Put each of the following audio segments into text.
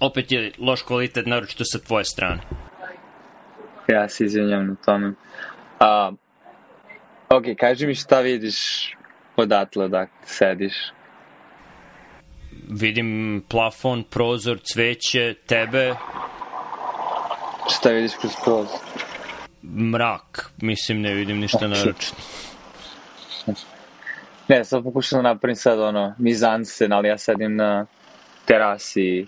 opet je loš kvalitet, naročito sa tvoje strane. Ja se izvinjam na tome. A, ok, kaži mi šta vidiš odatle da sediš. Vidim plafon, prozor, cveće, tebe, Šta vidiš kroz prozor? mrak. Mislim, ne vidim ništa naročito. Ne, sad pokušam da napravim sad ono, mizansen, ali ja sedim na terasi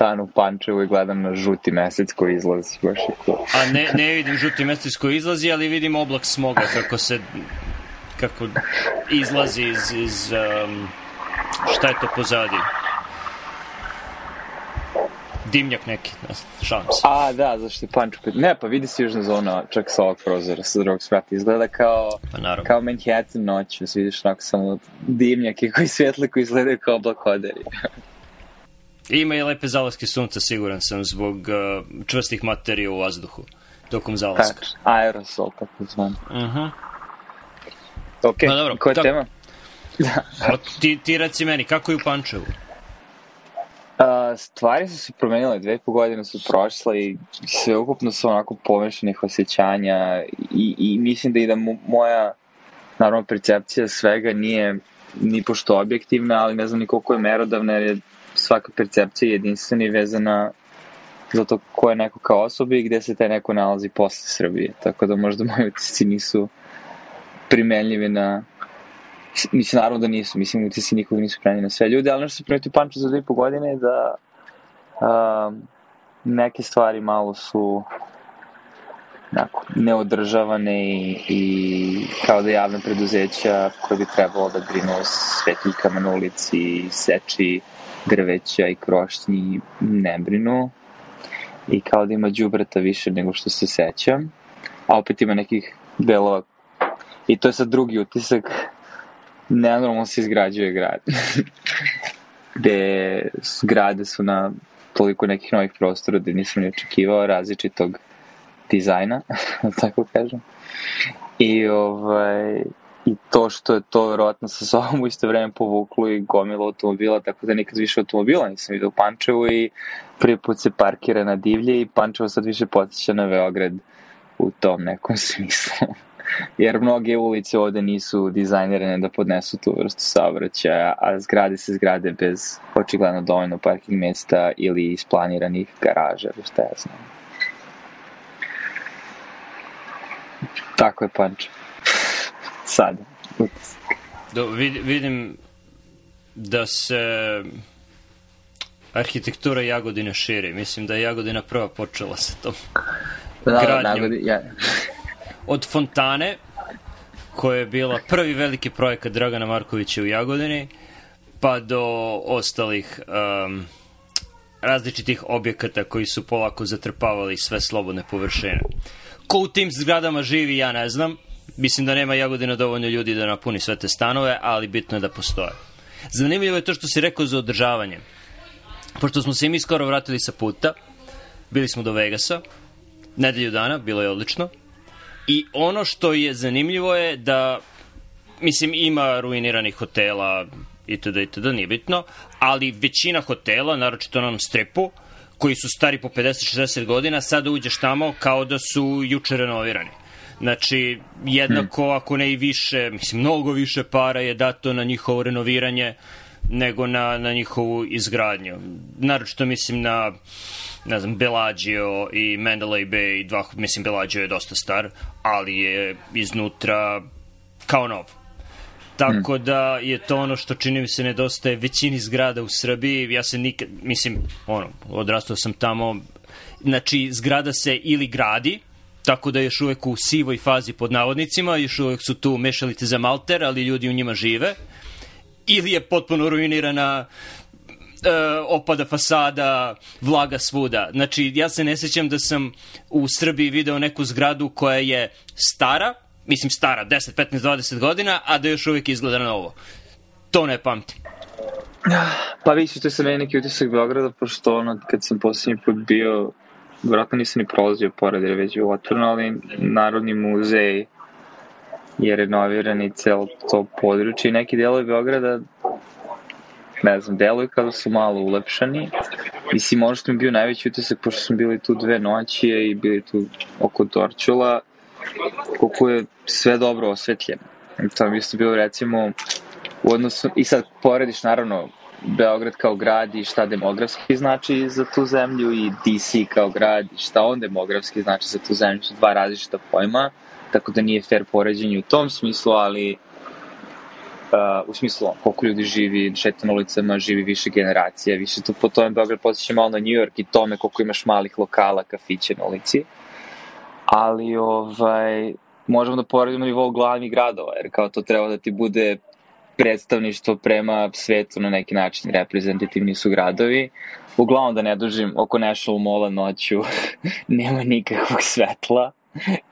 stanu u Pančevu i gledam na žuti mesec koji izlazi, baš je cool. A ne, ne vidim žuti mesec koji izlazi, ali vidim oblak smoga kako se kako izlazi iz, iz um, šta je to pozadi? Dimnjak neki, ne znam, šalim se. A, da, zašto je pet- Ne, pa vidi se južna zona, čak sa ovog prozora, sa drugog sprata. Izgleda kao, Pa naravno. kao Manhattan noć, vidiš onako samo dimnjake koji svetle koji izgledaju kao oblakoderi. Ima i lepe zalaske sunca, siguran sam, zbog uh, čvrstih materija u vazduhu tokom zalaska. Tač, aerosol, tako zvan. Uh -huh. Ok, Pa dobro, koja je tako- tema? O, ti, ti reci meni, kako je u Pančevu? A, stvari su se promenile, dve i po godine su prošle i sve ukupno su onako pomešanih osjećanja i, i mislim da i da mo- moja naravno percepcija svega nije ni pošto objektivna, ali ne znam ni koliko je merodavna jer je svaka percepcija jedinstvena i vezana za to ko je neko kao osoba i gde se taj neko nalazi posle Srbije. Tako da možda moji utisci nisu primenljivi na Mislim, naravno da nisu. Mislim, utisci nikog nisu prenijeli na sve ljude, ali nešto se primeti u Panču za dve i po godine je da um, neke stvari malo su onako, neodržavane i, i kao da javne preduzeća koje bi trebalo da brinu o svetiljkama na ulici, seči drveća i krošnji ne brinu i kao da ima đubreta više nego što se sećam, a opet ima nekih delova i to je sad drugi utisak nenormalno se izgrađuje grad. Gde zgrade su na toliko nekih novih prostora da nisam ni očekivao različitog dizajna, da tako kažem. I, ovaj, I to što je to verovatno sa sobom u isto vreme povuklo i gomilo automobila, tako da nikad više automobila nisam vidio u Pančevu i prvi put se parkira na divlje i Pančevo sad više potiče na Beograd u tom nekom smislu jer mnoge ulice ovde nisu dizajnirane da podnesu tu vrstu saobraćaja, a zgrade se zgrade bez očigledno dovoljno parking mesta ili isplaniranih garaža, šta ja znam. Tako je Pančo. Sad. Do, vid, vidim da se arhitektura Jagodine širi. Mislim da je Jagodina prva počela sa tom. Da, Gradnjom. nagodi, ja, Od fontane, koja je bila prvi veliki projekat Dragana Markovića u Jagodini, pa do ostalih um, različitih objekata koji su polako zatrpavali sve slobodne površine. Ko u tim zgradama živi, ja ne znam. Mislim da nema Jagodina dovoljno ljudi da napuni sve te stanove, ali bitno je da postoje. Zanimljivo je to što si rekao za održavanje. Pošto smo se i mi skoro vratili sa puta, bili smo do Vegasa, nedelju dana, bilo je odlično. I ono što je zanimljivo je da, mislim, ima ruiniranih hotela itd. itd. nije bitno, ali većina hotela, naročito na onom stripu, koji su stari po 50-60 godina, sada uđeš tamo kao da su juče renovirani. Znači, jednako, ako ne i više, mislim, mnogo više para je dato na njihovo renoviranje nego na, na njihovu izgradnju. Naročito mislim na ne znam, Bellagio i Mandalay Bay, dva, mislim Bellagio je dosta star, ali je iznutra kao nov. Tako da je to ono što čini mi se nedostaje većini zgrada u Srbiji. Ja se nikad, mislim, ono, odrastao sam tamo, znači zgrada se ili gradi, tako da još uvek u sivoj fazi pod navodnicima, još uvek su tu mešalice za malter, ali ljudi u njima žive, ili je potpuno ruinirana e, opada fasada, vlaga svuda. Znači, ja se ne sećam da sam u Srbiji video neku zgradu koja je stara, mislim stara, 10, 15, 20 godina, a da još uvijek izgleda novo. To ne pamtim. Pa vi to je meni neki utisak Beograda, pošto ono, kad sam posljednji put bio, vjerojatno nisam ni prolazio pored, jer je već bilo otvoreno, ali Narodni muzej je renoviran i celo to područje i neki delovi Beograda ne znam, deluju kada su malo ulepšani. Mislim, možda mi bio najveći utisak, pošto smo bili tu dve noći i bili tu oko Dorčula, koliko je sve dobro osvetljeno. To mi isto bilo, recimo, u odnosu, i sad porediš, naravno, Beograd kao grad i šta demografski znači za tu zemlju i DC kao grad i šta on demografski znači za tu zemlju su dva različita pojma, tako da nije fair poređenje u tom smislu, ali uh, u smislu koliko ljudi živi, šeta na ulicama, živi više generacija, više to po tome Beograd posjeća malo na New York i tome koliko imaš malih lokala, kafića na ulici. Ali ovaj, možemo da poredimo nivou glavnih gradova, jer kao to treba da ti bude predstavništvo prema svetu na neki način, reprezentativni su gradovi. Uglavnom da ne dužim, oko National Mall noću nema nikakvog svetla.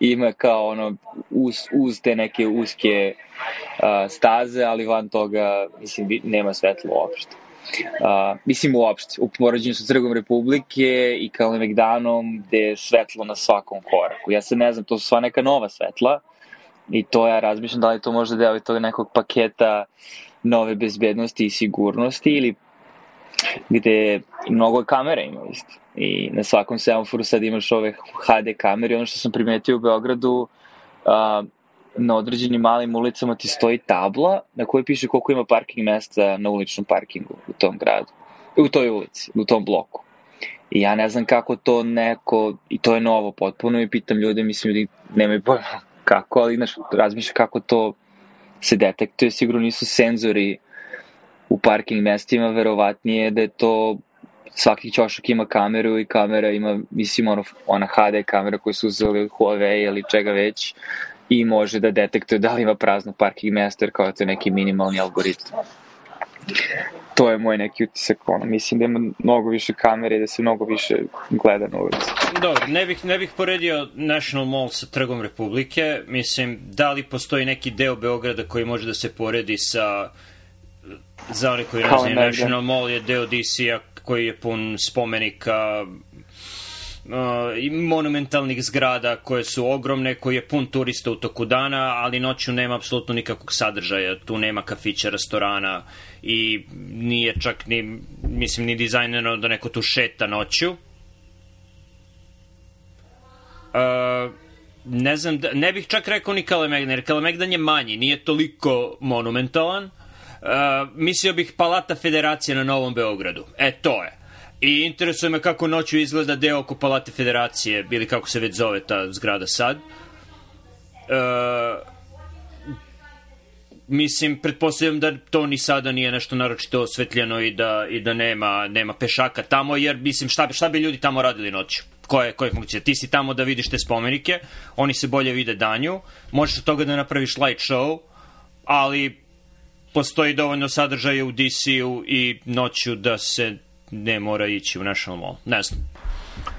Ima kao ono, uz, uz te neke uske uh, staze, ali van toga, mislim, nema svetla uopšte. Uh, mislim uopšte, u poređenju sa Trgom Republike i Kalemegdanom gde je svetlo na svakom koraku. Ja se ne znam, to su sva neka nova svetla, I to ja razmišljam da li to možda deo tog nekog paketa nove bezbednosti i sigurnosti ili gde mnogo kamera ima isto. I na svakom semaforu sad imaš ove HD kamere. Ono što sam primetio u Beogradu, a, na određenim malim ulicama ti stoji tabla na kojoj piše koliko ima parking mesta na uličnom parkingu u tom gradu. U toj ulici, u tom bloku. I ja ne znam kako to neko, i to je novo potpuno i pitam ljude, mislim ljudi nemaju pojma kako, ali znaš, razmišlja kako to se detektuje, sigurno nisu senzori u parking mestima, verovatnije da je to svaki ćošak ima kameru i kamera ima, mislim, ono, ona HD kamera koju su uzeli od Huawei ili čega već i može da detektuje da li ima prazno parking mesta, jer kao je to neki minimalni algoritam to je moj neki utisak, ono, mislim da ima mnogo više kamere i da se mnogo više gleda na ulici. Dobro, ne bih, ne bih poredio National Mall sa Trgom Republike, mislim, da li postoji neki deo Beograda koji može da se poredi sa za one koji ne znaju, National Mall je deo DC-a koji je pun spomenika i monumentalnih zgrada koje su ogromne, koji je pun turista u toku dana, ali noću nema apsolutno nikakvog sadržaja. Tu nema kafića, restorana i nije čak ni, mislim, ni dizajneno da neko tu šeta noću. Uh, ne znam, da, ne bih čak rekao ni Kalemegdan, jer Kalemegdan je manji, nije toliko monumentalan. Uh, mislio bih Palata Federacije na Novom Beogradu. E, to je. I interesuje me kako noću izgleda deo oko Palate Federacije, ili kako se već zove ta zgrada sad. E, mislim, pretpostavljam da to ni sada nije nešto naročito osvetljeno i da, i da nema, nema pešaka tamo, jer mislim, šta, šta bi ljudi tamo radili noću? koje, koje funkcije. Ti si tamo da vidiš te spomenike, oni se bolje vide danju, možeš od toga da napraviš light show, ali postoji dovoljno sadržaja u DC-u i noću da se ne mora ići u National Mall. Ne znam.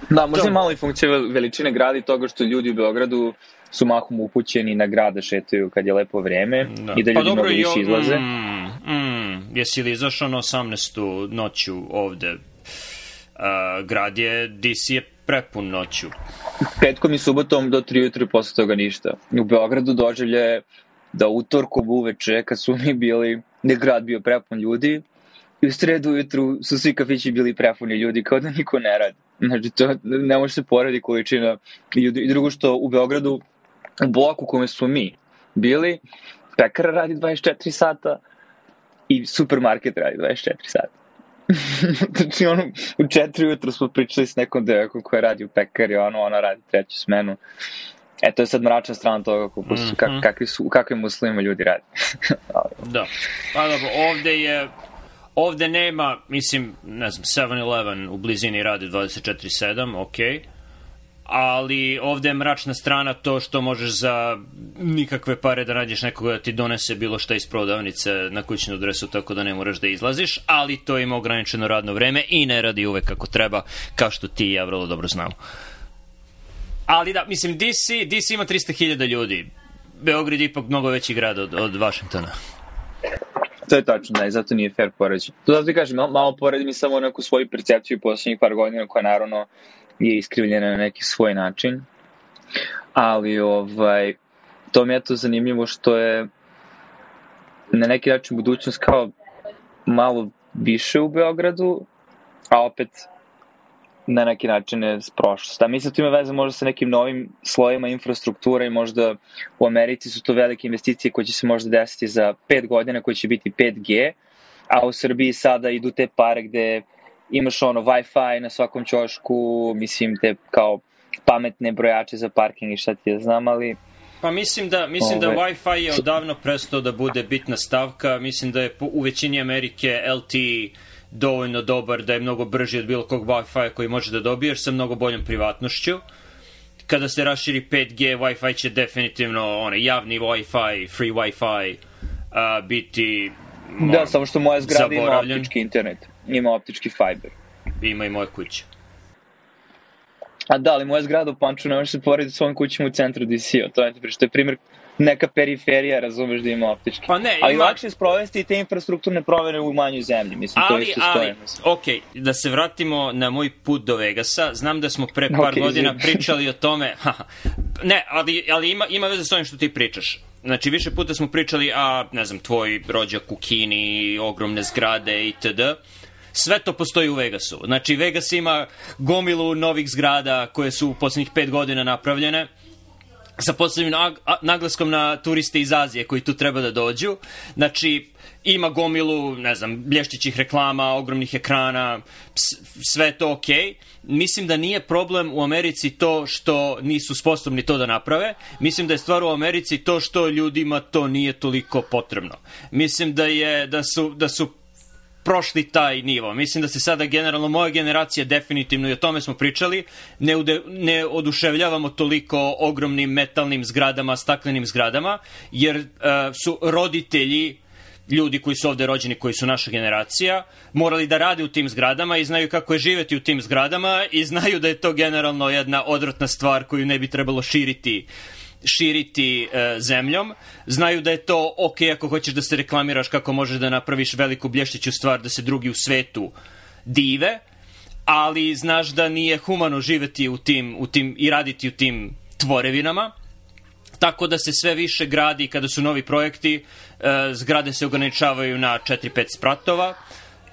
Da, možda je malo i funkcija veličine grada i toga što ljudi u Beogradu su mahom upućeni na grad da šetaju kad je lepo vreme da. i da pa ljudi pa dobro, mnogo više izlaze. Mm, mm, jesi li izašao na 18. noću ovde? Uh, grad je, DC je prepun noću. Petkom i subotom do 3 jutru posle toga ništa. U Beogradu doživlje da utorkom uveče kad su mi bili, ne grad bio prepun ljudi, i u sredu ujutru su svi kafići bili prepuni ljudi, kao da niko ne radi. Znači, to ne može se poredi količina ljudi. I drugo što u Beogradu, u bloku kome smo mi bili, pekara radi 24 sata i supermarket radi 24 sata. znači, ono, u četiri ujutru smo pričali s nekom devojkom koja radi u pekari, ono, ona radi treću smenu. E, to je sad mračna strana toga kako, mm -hmm. kak, kakvi su, u kakvim uslovima ljudi radi. da. Pa dobro, ovde je Ovde nema, mislim, ne znam, 7-Eleven u blizini radi 24-7, okej. Okay. Ali ovde je mračna strana to što možeš za nikakve pare da nađeš nekoga da ti donese bilo šta iz prodavnice na kućnu adresu tako da ne moraš da izlaziš, ali to ima ograničeno radno vreme i ne radi uvek kako treba, kao što ti i ja vrlo dobro znamo. Ali da, mislim, DC, DC ima 300.000 ljudi. Beograd je ipak mnogo veći grad od, od Vašingtona. To je tačno, da, i zato nije fair poređenje. To zato ti kažem, malo, malo poredim i samo neku svoju percepciju poslednjih par godina koja naravno je iskrivljena na neki svoj način. Ali, ovaj, to mi je to zanimljivo što je na neki način budućnost kao malo više u Beogradu, a opet na neki način je s prošlost. A mislim da to ima veze možda sa nekim novim slojima infrastrukture i možda u Americi su to velike investicije koje će se možda desiti za 5 godina, koje će biti 5G, a u Srbiji sada idu te pare gde imaš ono Wi-Fi na svakom ćošku, mislim te kao pametne brojače za parking i šta ti ja znam, ali Pa mislim da, mislim da Ove. da Wi-Fi je odavno prestao da bude bitna stavka. Mislim da je u većini Amerike LTE dovoljno dobar da je mnogo brži od bilo kog Wi-Fi koji može da dobiješ sa mnogo boljom privatnošću. Kada se raširi 5G, Wi-Fi će definitivno, onaj javni Wi-Fi, free Wi-Fi, a, biti Da, samo što moja zgrada ima optički internet. Ima optički fiber. Ima i moja kuća. A da, ali moja zgrada u Panču ne može se porediti s ovom kućom u centru DC-a. To je, to je primjer neka periferija, razumeš da ima optički. Pa ne, ali ima... lakše je sprovesti te infrastrukturne provere u manjoj zemlji, mislim, ali, to isto stoje. Ali, ok, da se vratimo na moj put do Vegasa, znam da smo pre par okay, godina zim. pričali o tome, ne, ali, ali ima, ima veze s ovim što ti pričaš. Znači, više puta smo pričali, a, ne znam, tvoj rođak u Kini, ogromne zgrade itd., Sve to postoji u Vegasu. Znači, Vegas ima gomilu novih zgrada koje su u poslednjih pet godina napravljene sa posebnim naglaskom na turiste iz Azije koji tu treba da dođu. Znači, ima gomilu, ne znam, blješćićih reklama, ogromnih ekrana, sve to okej. Okay. Mislim da nije problem u Americi to što nisu sposobni to da naprave. Mislim da je stvar u Americi to što ljudima to nije toliko potrebno. Mislim da je da su da su prošli taj nivo. Mislim da se sada generalno moja generacija definitivno i o tome smo pričali, ne, ude, ne oduševljavamo toliko ogromnim metalnim zgradama, staklenim zgradama, jer uh, su roditelji ljudi koji su ovde rođeni, koji su naša generacija, morali da rade u tim zgradama i znaju kako je živeti u tim zgradama i znaju da je to generalno jedna odvratna stvar koju ne bi trebalo širiti uh, širiti e, zemljom. Znaju da je to ok ako hoćeš da se reklamiraš kako možeš da napraviš veliku blješćiću stvar da se drugi u svetu dive, ali znaš da nije humano živeti u tim, u tim i raditi u tim tvorevinama. Tako da se sve više gradi kada su novi projekti, e, zgrade se ograničavaju na 4-5 spratova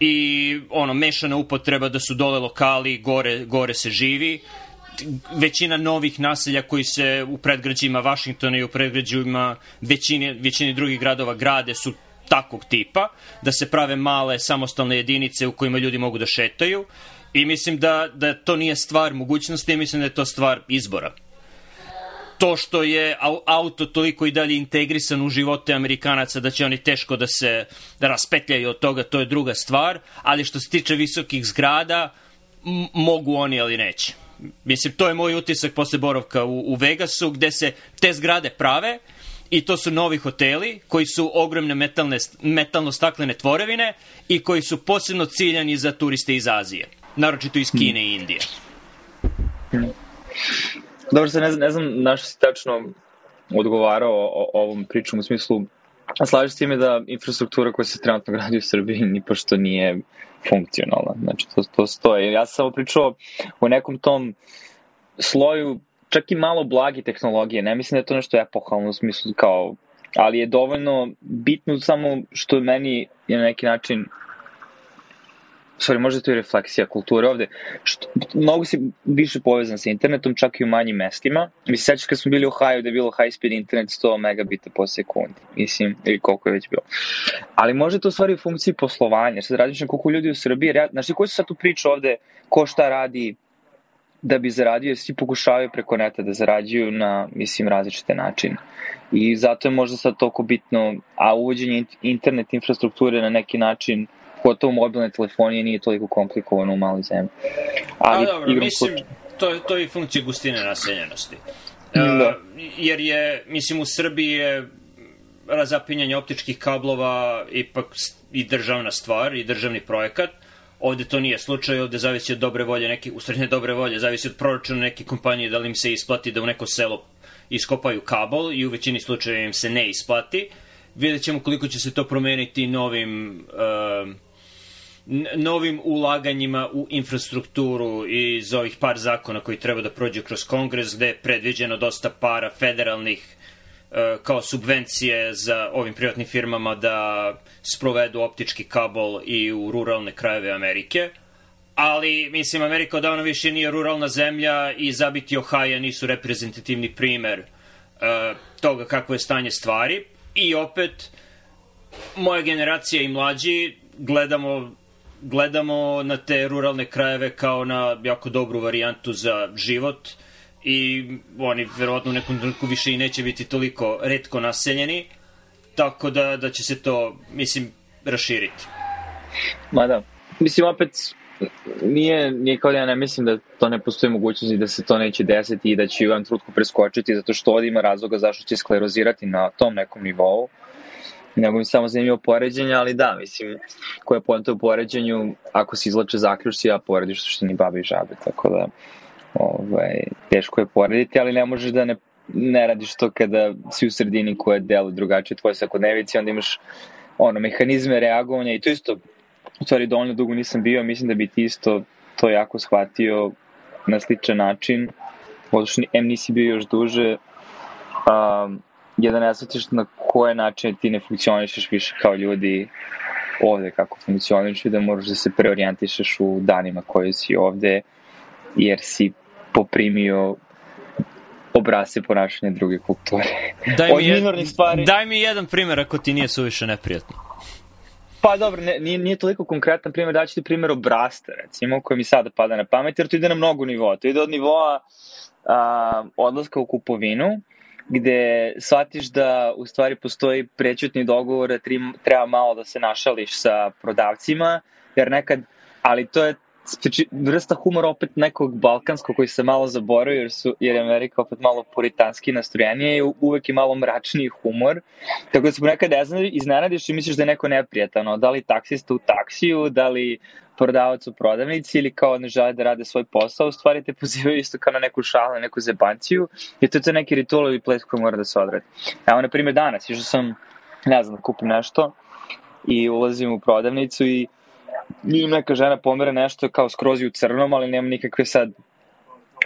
i ono mešana upotreba da su dole lokali, gore, gore se živi većina novih naselja koji se u predgrađima Vašingtona i u predgrađima većini, većini drugih gradova grade su takvog tipa, da se prave male samostalne jedinice u kojima ljudi mogu da šetaju i mislim da, da to nije stvar mogućnosti, mislim da je to stvar izbora. To što je auto toliko i dalje integrisan u živote Amerikanaca da će oni teško da se da raspetljaju od toga, to je druga stvar, ali što se tiče visokih zgrada, mogu oni, ali neće. Mislim, to je moj utisak posle boravka u, u Vegasu, gde se te zgrade prave i to su novi hoteli koji su ogromne metalne, metalno-staklene tvorevine i koji su posebno ciljani za turiste iz Azije, naročito iz Kine i Indije. Dobro, se ne znam, ne znam naš si tačno odgovarao o, o ovom pričom u smislu A slažeš s time da infrastruktura koja se trenutno gradi u Srbiji ni pošto nije funkcionalna. Znači, to, to stoje. Ja sam samo pričao o nekom tom sloju čak i malo blagi tehnologije. Ne mislim da je to nešto epohalno u smislu kao ali je dovoljno bitno samo što meni je na neki način sorry, možda to je refleksija kulture ovde, što, mnogo si više povezan sa internetom, čak i u manjim mestima. Mi se sećaš kad smo bili u Ohio da je bilo high speed internet 100 megabita po sekundi, mislim, ili koliko je već bilo. Ali može to stvari u funkciji poslovanja, sad razmišljam koliko ljudi u Srbiji, znači koji su sad tu priča ovde, ko šta radi, da bi zaradio, svi pokušavaju preko neta da zarađuju na, mislim, različite načine. I zato je možda sad toliko bitno, a uvođenje internet infrastrukture na neki način pogotovo mobilne telefonije nije toliko komplikovano u maloj zemlji. Ali, A dobro, mislim, to, to je i funkcija gustine naseljenosti. Da. Uh, jer je, mislim, u Srbiji je razapinjanje optičkih kablova ipak i državna stvar i državni projekat. Ovde to nije slučaj, ovde zavisi od dobre volje, neki, u stvari ne dobre volje, zavisi od proračuna neke kompanije da li im se isplati da u neko selo iskopaju kabel i u većini slučajeva im se ne isplati. Vidjet ćemo koliko će se to promeniti novim uh, novim ulaganjima u infrastrukturu iz ovih par zakona koji treba da prođu kroz kongres, gde je predviđeno dosta para federalnih e, kao subvencije za ovim privatnim firmama da sprovedu optički kabel i u ruralne krajeve Amerike. Ali, mislim, Amerika odavno više nije ruralna zemlja i zabiti Ohio nisu reprezentativni primer uh, toga kako je stanje stvari. I opet, moja generacija i mlađi gledamo gledamo na te ruralne krajeve kao na jako dobru varijantu za život i oni verovatno u nekom trenutku više i neće biti toliko redko naseljeni, tako da, da će se to, mislim, raširiti. Ma da. Mislim, opet, nije, nije kao da ja ne mislim da to ne postoji mogućnost i da se to neće desiti i da će u jednom trutku preskočiti, zato što ovdje ima razloga zašto će sklerozirati na tom nekom nivou nego mi samo zanimljivo poređenje, ali da, mislim, koja je poenta u poređenju, ako se izlače zaključci, ja porediš što ni babi i žabe, tako da ovaj, teško je porediti, ali ne možeš da ne, ne radiš to kada si u sredini koja delu drugačije tvoje svakodnevici, onda imaš ono, mehanizme reagovanja i to isto, u stvari dovoljno dugo nisam bio, mislim da bi ti isto to jako shvatio na sličan način, odnosno M nisi bio još duže, um, je da ne shvatiš na koje načine ti ne funkcionišeš više kao ljudi ovde kako funkcioniš i da moraš da se preorijentišeš u danima koji si ovde jer si poprimio obrase ponašanja druge kulture. Daj mi, je, stvari... daj mi jedan primer ako ti nije suviše neprijatno. Pa dobro, ne, nije, nije toliko konkretan primer, daću ti primer obrasta, recimo, koji mi sada pada na pamet, jer to ide na mnogo nivoa. To ide od nivoa a, odlaska u kupovinu, gde shvatiš da u stvari postoji prećutni dogovor da treba malo da se našališ sa prodavcima, jer nekad, ali to je vrsta humora opet nekog balkanskog koji se malo zaboravio jer, su, jer je Amerika opet malo puritanski nastrojenije i uvek je malo mračniji humor. Tako da se nekad iznenadiš i misliš da je neko neprijatano. Da li taksista u taksiju, da li prodavac u prodavnici ili kao ne žele da rade svoj posao, u stvari te pozivaju isto kao na neku šalu, neku zebanciju i to je to neki ritual ili ples koji mora da se odradi. Evo, na primjer, danas, išao sam, ne znam, da kupim nešto i ulazim u prodavnicu i vidim neka žena pomera nešto kao skrozi u crnom, ali nema nikakve sad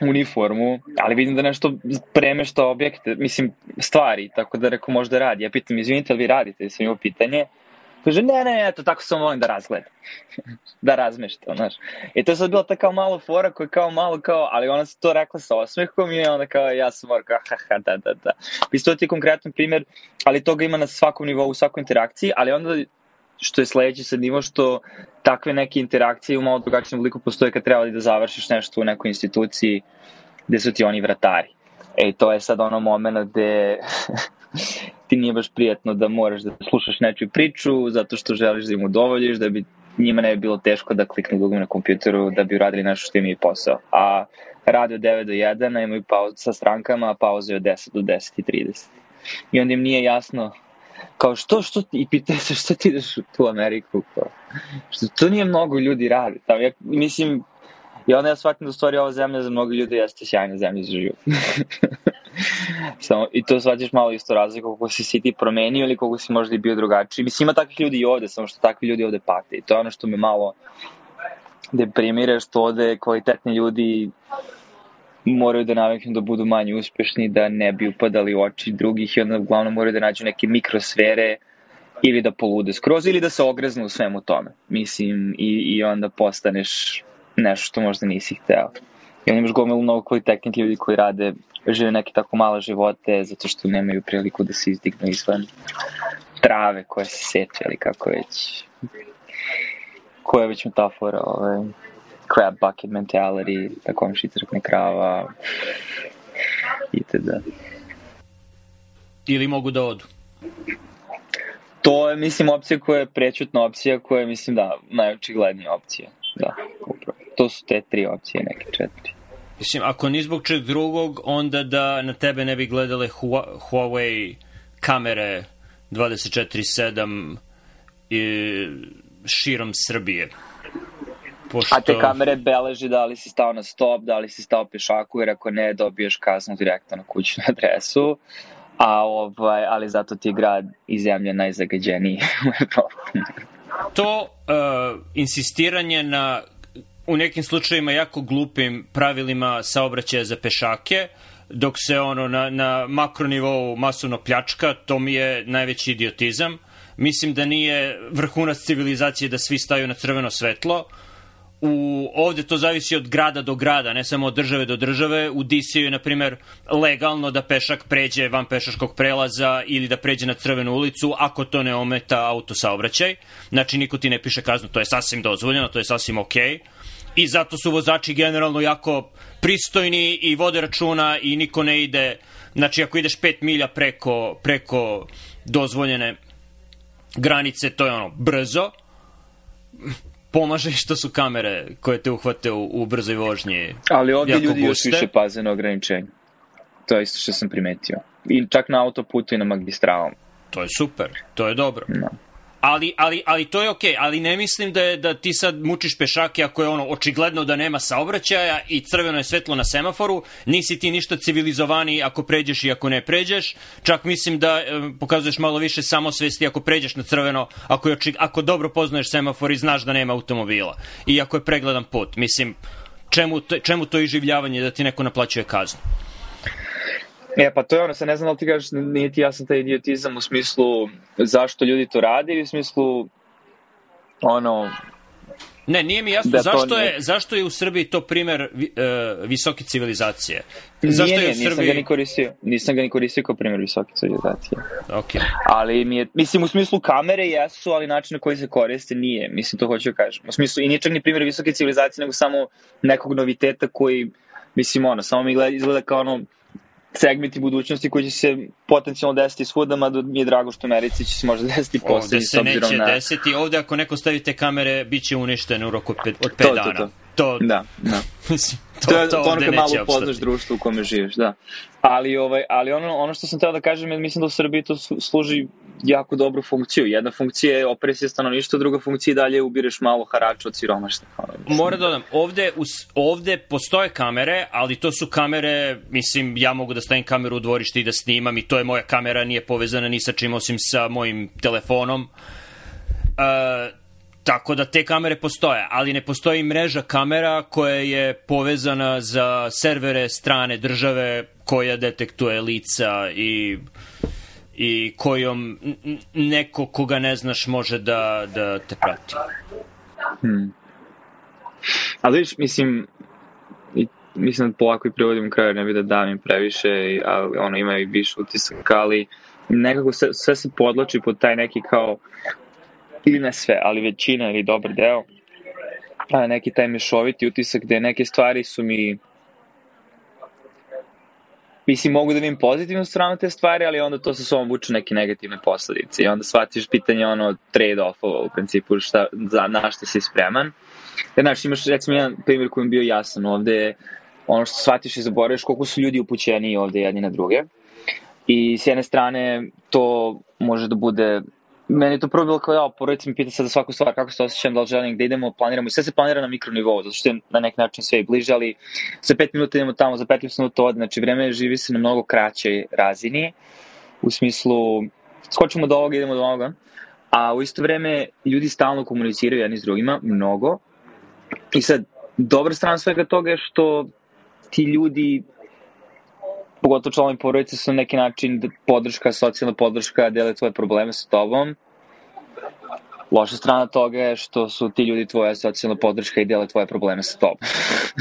uniformu, ali vidim da nešto premešta objekte, mislim, stvari, tako da reko možda radi. Ja pitam, izvinite, ali vi radite? Sam imao pitanje. Kaže, ne, ne, eto, tako sam volim da razgledam. da razmešta, znaš. I to je sad bila ta kao malo fora koja kao malo kao, ali ona se to rekla sa osmehom i onda kao ja sam mora kao, ha, da, da, da. Mislim, to ti je konkretan primjer, ali toga ima na svakom nivou, u svakoj interakciji, ali onda što je sledeći sad nivo što takve neke interakcije u malo drugačijem obliku postoje kad treba da završiš nešto u nekoj instituciji gde su ti oni vratari. E, to je sad ono moment gde ti nije baš prijatno da moraš da slušaš nečiju priču zato što želiš da im udovoljiš, da bi njima ne bi bilo teško da kliknu dugom na kompjuteru da bi uradili nešto što im je posao. A rade od 9 do 1, a imaju pauzu sa strankama, a pauze od 10 do 10 i 30. I onda im nije jasno kao što, što, i pitaju se što ti ideš u tu Ameriku, kao, što to nije mnogo ljudi radi, tamo, ja, mislim, i onda ja shvatim da u stvari ova zemlja za mnogo ljudi jeste sjajna zemlja za život. Samo, I to shvatiš malo isto razliku kako si si ti promenio ili kako si možda i bio drugačiji. Mislim, ima takvih ljudi i ovde, samo što takvi ljudi ovde pate. I to je ono što me malo deprimira, što ovde kvalitetni ljudi moraju da naviknu da budu manje uspešni, da ne bi upadali u oči drugih i onda uglavnom moraju da nađu neke mikrosfere ili da polude skroz ili da se ogreznu u svemu tome. Mislim, i, i onda postaneš nešto što možda nisi hteo. I onda imaš gomilu mnogo kvalitetnih ljudi koji rade, žive neke tako male živote zato što nemaju priliku da se izdignu izvan trave koje se seče ili kako već koja je već metafora ovaj, crab bucket mentality, tako vam šicrkne krava, itd. Ili mogu da odu? To je, mislim, opcija koja je prećutna opcija, koja je, mislim, da, najočiglednija opcija. Da. To su te tri opcije, neke četiri. Mislim, ako ni zbog čeg drugog, onda da na tebe ne bi gledale Huawei kamere 24-7 širom Srbije. Pošto... A te kamere beleži da li si stao na stop, da li si stao pešaku, jer ako ne, dobiješ kaznu direktno na kućnu adresu. A ovaj, ali zato ti je grad i zemlja najzagađeniji u Evropi. to uh, insistiranje na u nekim slučajima jako glupim pravilima saobraćaja za pešake dok se ono na, na makronivou masovno pljačka, to mi je najveći idiotizam. Mislim da nije vrhunac civilizacije da svi staju na crveno svetlo. U, ovde to zavisi od grada do grada, ne samo od države do države. U DC je, na primer, legalno da pešak pređe van pešaškog prelaza ili da pređe na crvenu ulicu ako to ne ometa autosaobraćaj. Znači, niko ti ne piše kaznu, to je sasvim dozvoljeno, to je sasvim okej. Okay i zato su vozači generalno jako pristojni i vode računa i niko ne ide, znači ako ideš 5 milja preko, preko dozvoljene granice, to je ono brzo, pomaže što su kamere koje te uhvate u, u brzoj vožnji Ali ovdje ljudi guste. još više paze na ograničenje. To je isto što sam primetio. I čak na autoputu i na magistralom. To je super, to je dobro. No. Ali, ali, ali to je okej, okay. ali ne mislim da je da ti sad mučiš pešake ako je ono očigledno da nema saobraćaja i crveno je svetlo na semaforu, nisi ti ništa civilizovaniji ako pređeš i ako ne pređeš, čak mislim da e, pokazuješ malo više samosvesti ako pređeš na crveno, ako, je očig, ako dobro poznaješ semafor i znaš da nema automobila i ako je pregledan put, mislim, čemu, čemu to iživljavanje da ti neko naplaćuje kaznu? E, pa to je ono, sad ne znam da li ti kažeš, nije ti jasan taj idiotizam u smislu zašto ljudi to rade ili u smislu ono, Ne, nije mi jasno da zašto, ne... je, zašto je u Srbiji to primer uh, visoke civilizacije. Zašto nije, je u Srbiji... nisam ga ni koristio. Nisam ga ni koristio kao primer visoke civilizacije. Okay. Ali mi je, mislim, u smislu kamere jesu, ali način na koji se koriste nije. Mislim, to hoću da kažem. U smislu, i nije čak ni primer visoke civilizacije, nego samo nekog noviteta koji, mislim, ono, samo mi gleda, izgleda kao ono, segmenti budućnosti koji će se potencijalno desiti svuda, mada mi je drago što Americi će se možda desiti poslednji s na... Ovde se neće desiti, ovde ako neko stavi te kamere, bit će uništen u roku od 5 dana. To, to. to, da, da. To, to, to, to ono kad malo upoznaš društvo u kome živiš, da. Ali, ovaj, ali ono, ono što sam teo da kažem mislim da u Srbiji to služi jako dobru funkciju. Jedna funkcija je opresija stanovništva, druga funkcija je dalje ubireš malo harača od siromašta. Mora da dodam, ovde, us, ovde postoje kamere, ali to su kamere, mislim, ja mogu da stavim kameru u dvorište i da snimam i to je moja kamera, nije povezana ni sa čim osim sa mojim telefonom. Uh, Tako da te kamere postoje, ali ne postoji mreža kamera koja je povezana za servere strane države koja detektuje lica i i kojom neko koga ne znaš može da, da te prati. Hmm. Ali viš, mislim, mislim da polako i privodim kraju, ne bi da davim previše, ali ono, ima i više utisak, ali nekako sve, sve se podloči pod taj neki kao ili ne sve, ali većina ili dobar deo, neki taj mešoviti utisak gde neke stvari su mi mislim, mogu da vidim pozitivnu stranu te stvari, ali onda to sa sobom vuče neke negativne posledice i onda shvatiš pitanje ono trade-offova u principu šta, za, na što si spreman. Jer, znaš, imaš recimo jedan primjer koji je bio jasan ovde ono što shvatiš i zaboraviš koliko su ljudi upućeni ovde jedni na druge. I s jedne strane to može da bude meni to prvo bilo kao, ja, porodica mi pita sad za svaku stvar, kako se osjećam, da li želim, gde idemo, planiramo i sve se planira na mikronivou, zato što je na neki način sve i bliže, ali za pet minuta idemo tamo, za 15 minuta od, znači vreme živi se na mnogo kraćoj razini, u smislu, skočimo do ovoga, idemo do ovoga, a u isto vreme ljudi stalno komuniciraju jedni s drugima, mnogo, i sad, dobra strana svega toga je što ti ljudi pogotovo članovi porodice su na neki način podrška, socijalna podrška, dele tvoje probleme sa tobom. Loša strana toga je što su ti ljudi tvoja socijalna podrška i dele tvoje probleme sa tobom.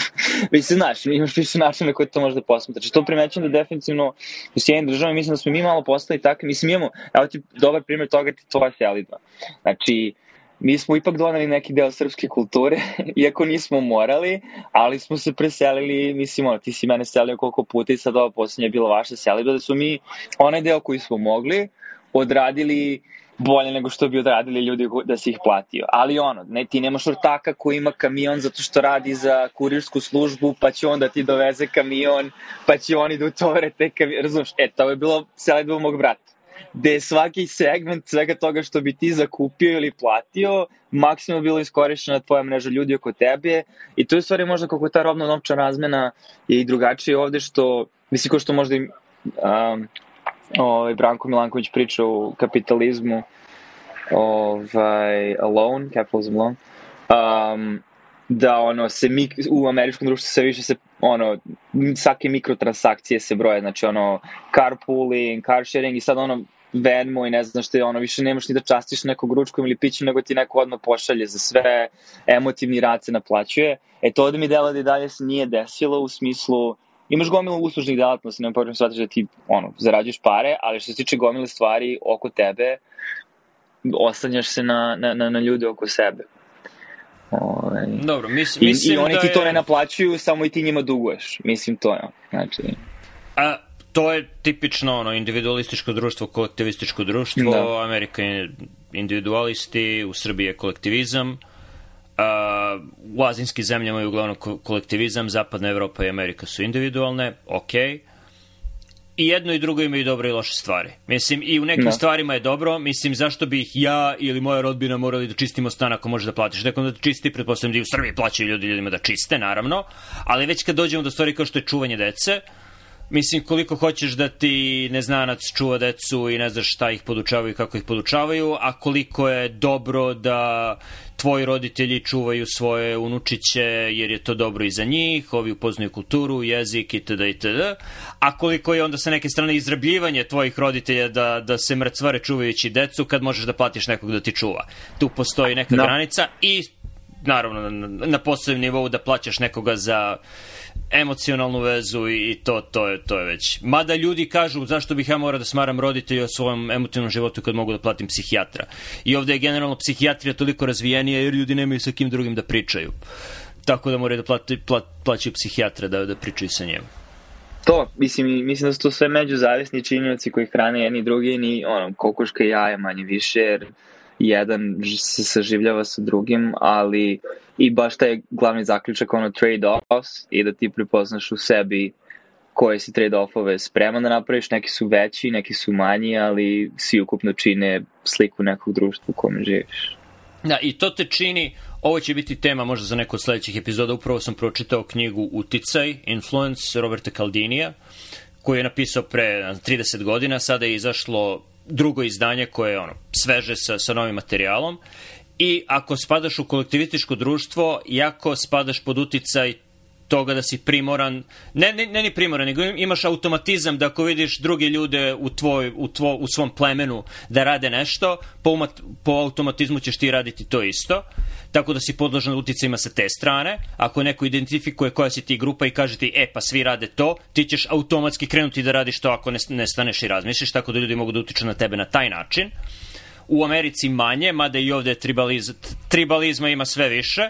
se znaš, imaš više načina na koje to možda posmetraš. To primećam da definitivno u sjednim državama mislim da smo mi malo postali takvi. Mislim, imamo, evo ti dobar primjer toga ti tvoja selidba. Znači, mi smo ipak doneli neki deo srpske kulture, iako nismo morali, ali smo se preselili, mislim, ono, ti si mene selio koliko puta i sad ova posljednja je bila vaša selidba, da su mi onaj deo koji smo mogli odradili bolje nego što bi odradili ljudi da se ih platio. Ali ono, ne, ti nemaš ortaka koji ima kamion zato što radi za kurirsku službu, pa će onda ti doveze kamion, pa će oni da utovore te kamion, razumeš? E, to je bilo selidba mog brata gde je svaki segment svega toga što bi ti zakupio ili platio, maksimum bilo iskorišćena tvoja mreža ljudi oko tebe. I to je stvari možda kako ta robna novča razmena je i drugačije ovde što, mislim ko što možda i um, ovaj, Branko Milanković priča o kapitalizmu ovaj, alone, capitalism alone, um, da ono se mik, u američkom društvu sve više se ono svake mikrotransakcije se broje znači ono carpooling, car sharing i sad ono Venmo i ne znam što je ono, više nemaš ni da častiš nekog ručkom ili pićem, nego ti neko odmah pošalje za sve, emotivni rad se naplaćuje. E to da mi dela da i dalje se nije desilo u smislu, imaš gomilu uslužnih delatnosti, nema potrebno shvatiš da ti ono, zarađuješ pare, ali što se tiče gomile stvari oko tebe, oslanjaš se na, na, na, na ljude oko sebe. Ovaj. Dobro, mis, mislim I, i oni da ti to je... ne naplaćuju, samo i ti njima duguješ. Mislim, to je. Znači... A, to je tipično ono individualističko društvo, kolektivističko društvo, da. Amerika je individualisti, u Srbiji je kolektivizam, uh, u azinskim zemljama je uglavnom kolektivizam, Zapadna Evropa i Amerika su individualne, ok. I jedno i drugo imaju dobre i loše stvari. Mislim, i u nekim da. stvarima je dobro, mislim, zašto bih ja ili moja rodbina morali da čistimo stan ako možeš da platiš. Nekom da čisti, pretpostavljam da i u Srbiji plaćaju ljudi ljudima da čiste, naravno, ali već kad dođemo do stvari kao što je čuvanje dece, Mislim, koliko hoćeš da ti neznanac čuva decu i ne znaš šta ih podučavaju i kako ih podučavaju, a koliko je dobro da tvoji roditelji čuvaju svoje unučiće jer je to dobro i za njih, ovi upoznaju kulturu, jezik itd. itd. A koliko je onda sa neke strane izrabljivanje tvojih roditelja da, da se mrcvare čuvajući decu kad možeš da platiš nekog da ti čuva. Tu postoji neka no. Da. granica i naravno na, na posebnom nivou da plaćaš nekoga za emocionalnu vezu i to, to, je, to je već. Mada ljudi kažu zašto bih ja morao da smaram roditelja o svom emotivnom životu kad mogu da platim psihijatra. I ovde je generalno psihijatrija toliko razvijenija jer ljudi nemaju sa kim drugim da pričaju. Tako da moraju da plati, pla, plaćaju psihijatra da, da pričaju sa njim. To, mislim, mislim da su to sve međuzavisni činjenici koji hrane jedni drugi, ni ono, kokoška i jaje manje više, jer jedan se saživljava sa drugim, ali i baš taj glavni zaključak ono trade-offs i da ti prepoznaš u sebi koje si trade-offove spreman da napraviš, neki su veći, neki su manji, ali svi ukupno čine sliku nekog društva u kome živiš. Da, i to te čini, ovo će biti tema možda za neko od sledećih epizoda, upravo sam pročitao knjigu Uticaj, Influence, Roberta Caldinija, koju je napisao pre 30 godina, sada je izašlo drugo izdanje koje je ono, sveže sa, sa novim materijalom i ako spadaš u kolektivističko društvo, jako spadaš pod uticaj toga da si primoran, ne, ne, ne ni primoran, nego imaš automatizam da ako vidiš druge ljude u, tvoj, u, tvoj, u svom plemenu da rade nešto, po, umat, po automatizmu ćeš ti raditi to isto, tako da si podložan uticajima sa te strane. Ako neko identifikuje koja si ti grupa i kaže ti, e pa svi rade to, ti ćeš automatski krenuti da radiš to ako ne, ne staneš i razmišljaš, tako da ljudi mogu da utiču na tebe na taj način. U Americi manje, mada i ovde tribaliz, tribalizma ima sve više,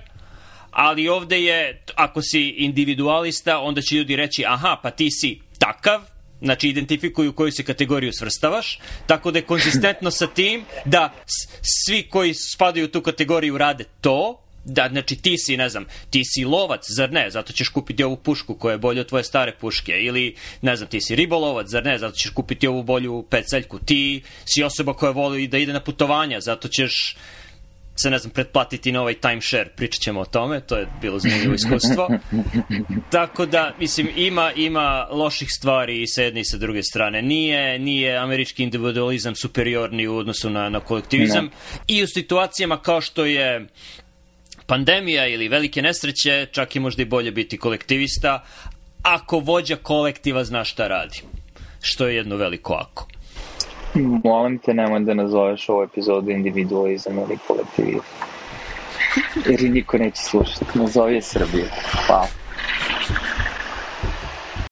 ali ovde je, ako si individualista, onda će ljudi reći, aha, pa ti si takav, znači identifikuju koju se kategoriju svrstavaš, tako da je konzistentno sa tim da svi koji spadaju u tu kategoriju rade to, da, znači ti si, ne znam, ti si lovac, zar ne, zato ćeš kupiti ovu pušku koja je bolja od tvoje stare puške, ili, ne znam, ti si ribolovac, zar ne, zato ćeš kupiti ovu bolju peceljku, ti si osoba koja voli da ide na putovanja, zato ćeš se, ne znam, pretplatiti na ovaj timeshare, pričat ćemo o tome, to je bilo zanimljivo iskustvo. Tako da, mislim, ima, ima loših stvari i sa jedne i sa druge strane. Nije, nije američki individualizam superiorni u odnosu na, na kolektivizam no. i u situacijama kao što je pandemija ili velike nesreće, čak i možda i bolje biti kolektivista, ako vođa kolektiva zna šta radi. Što je jedno veliko ako. Molim te, nemoj da nazoveš ovu epizodu individualizam ili kolektivizam. Jer niko neće slušati. Nazovi je Srbije. Hvala.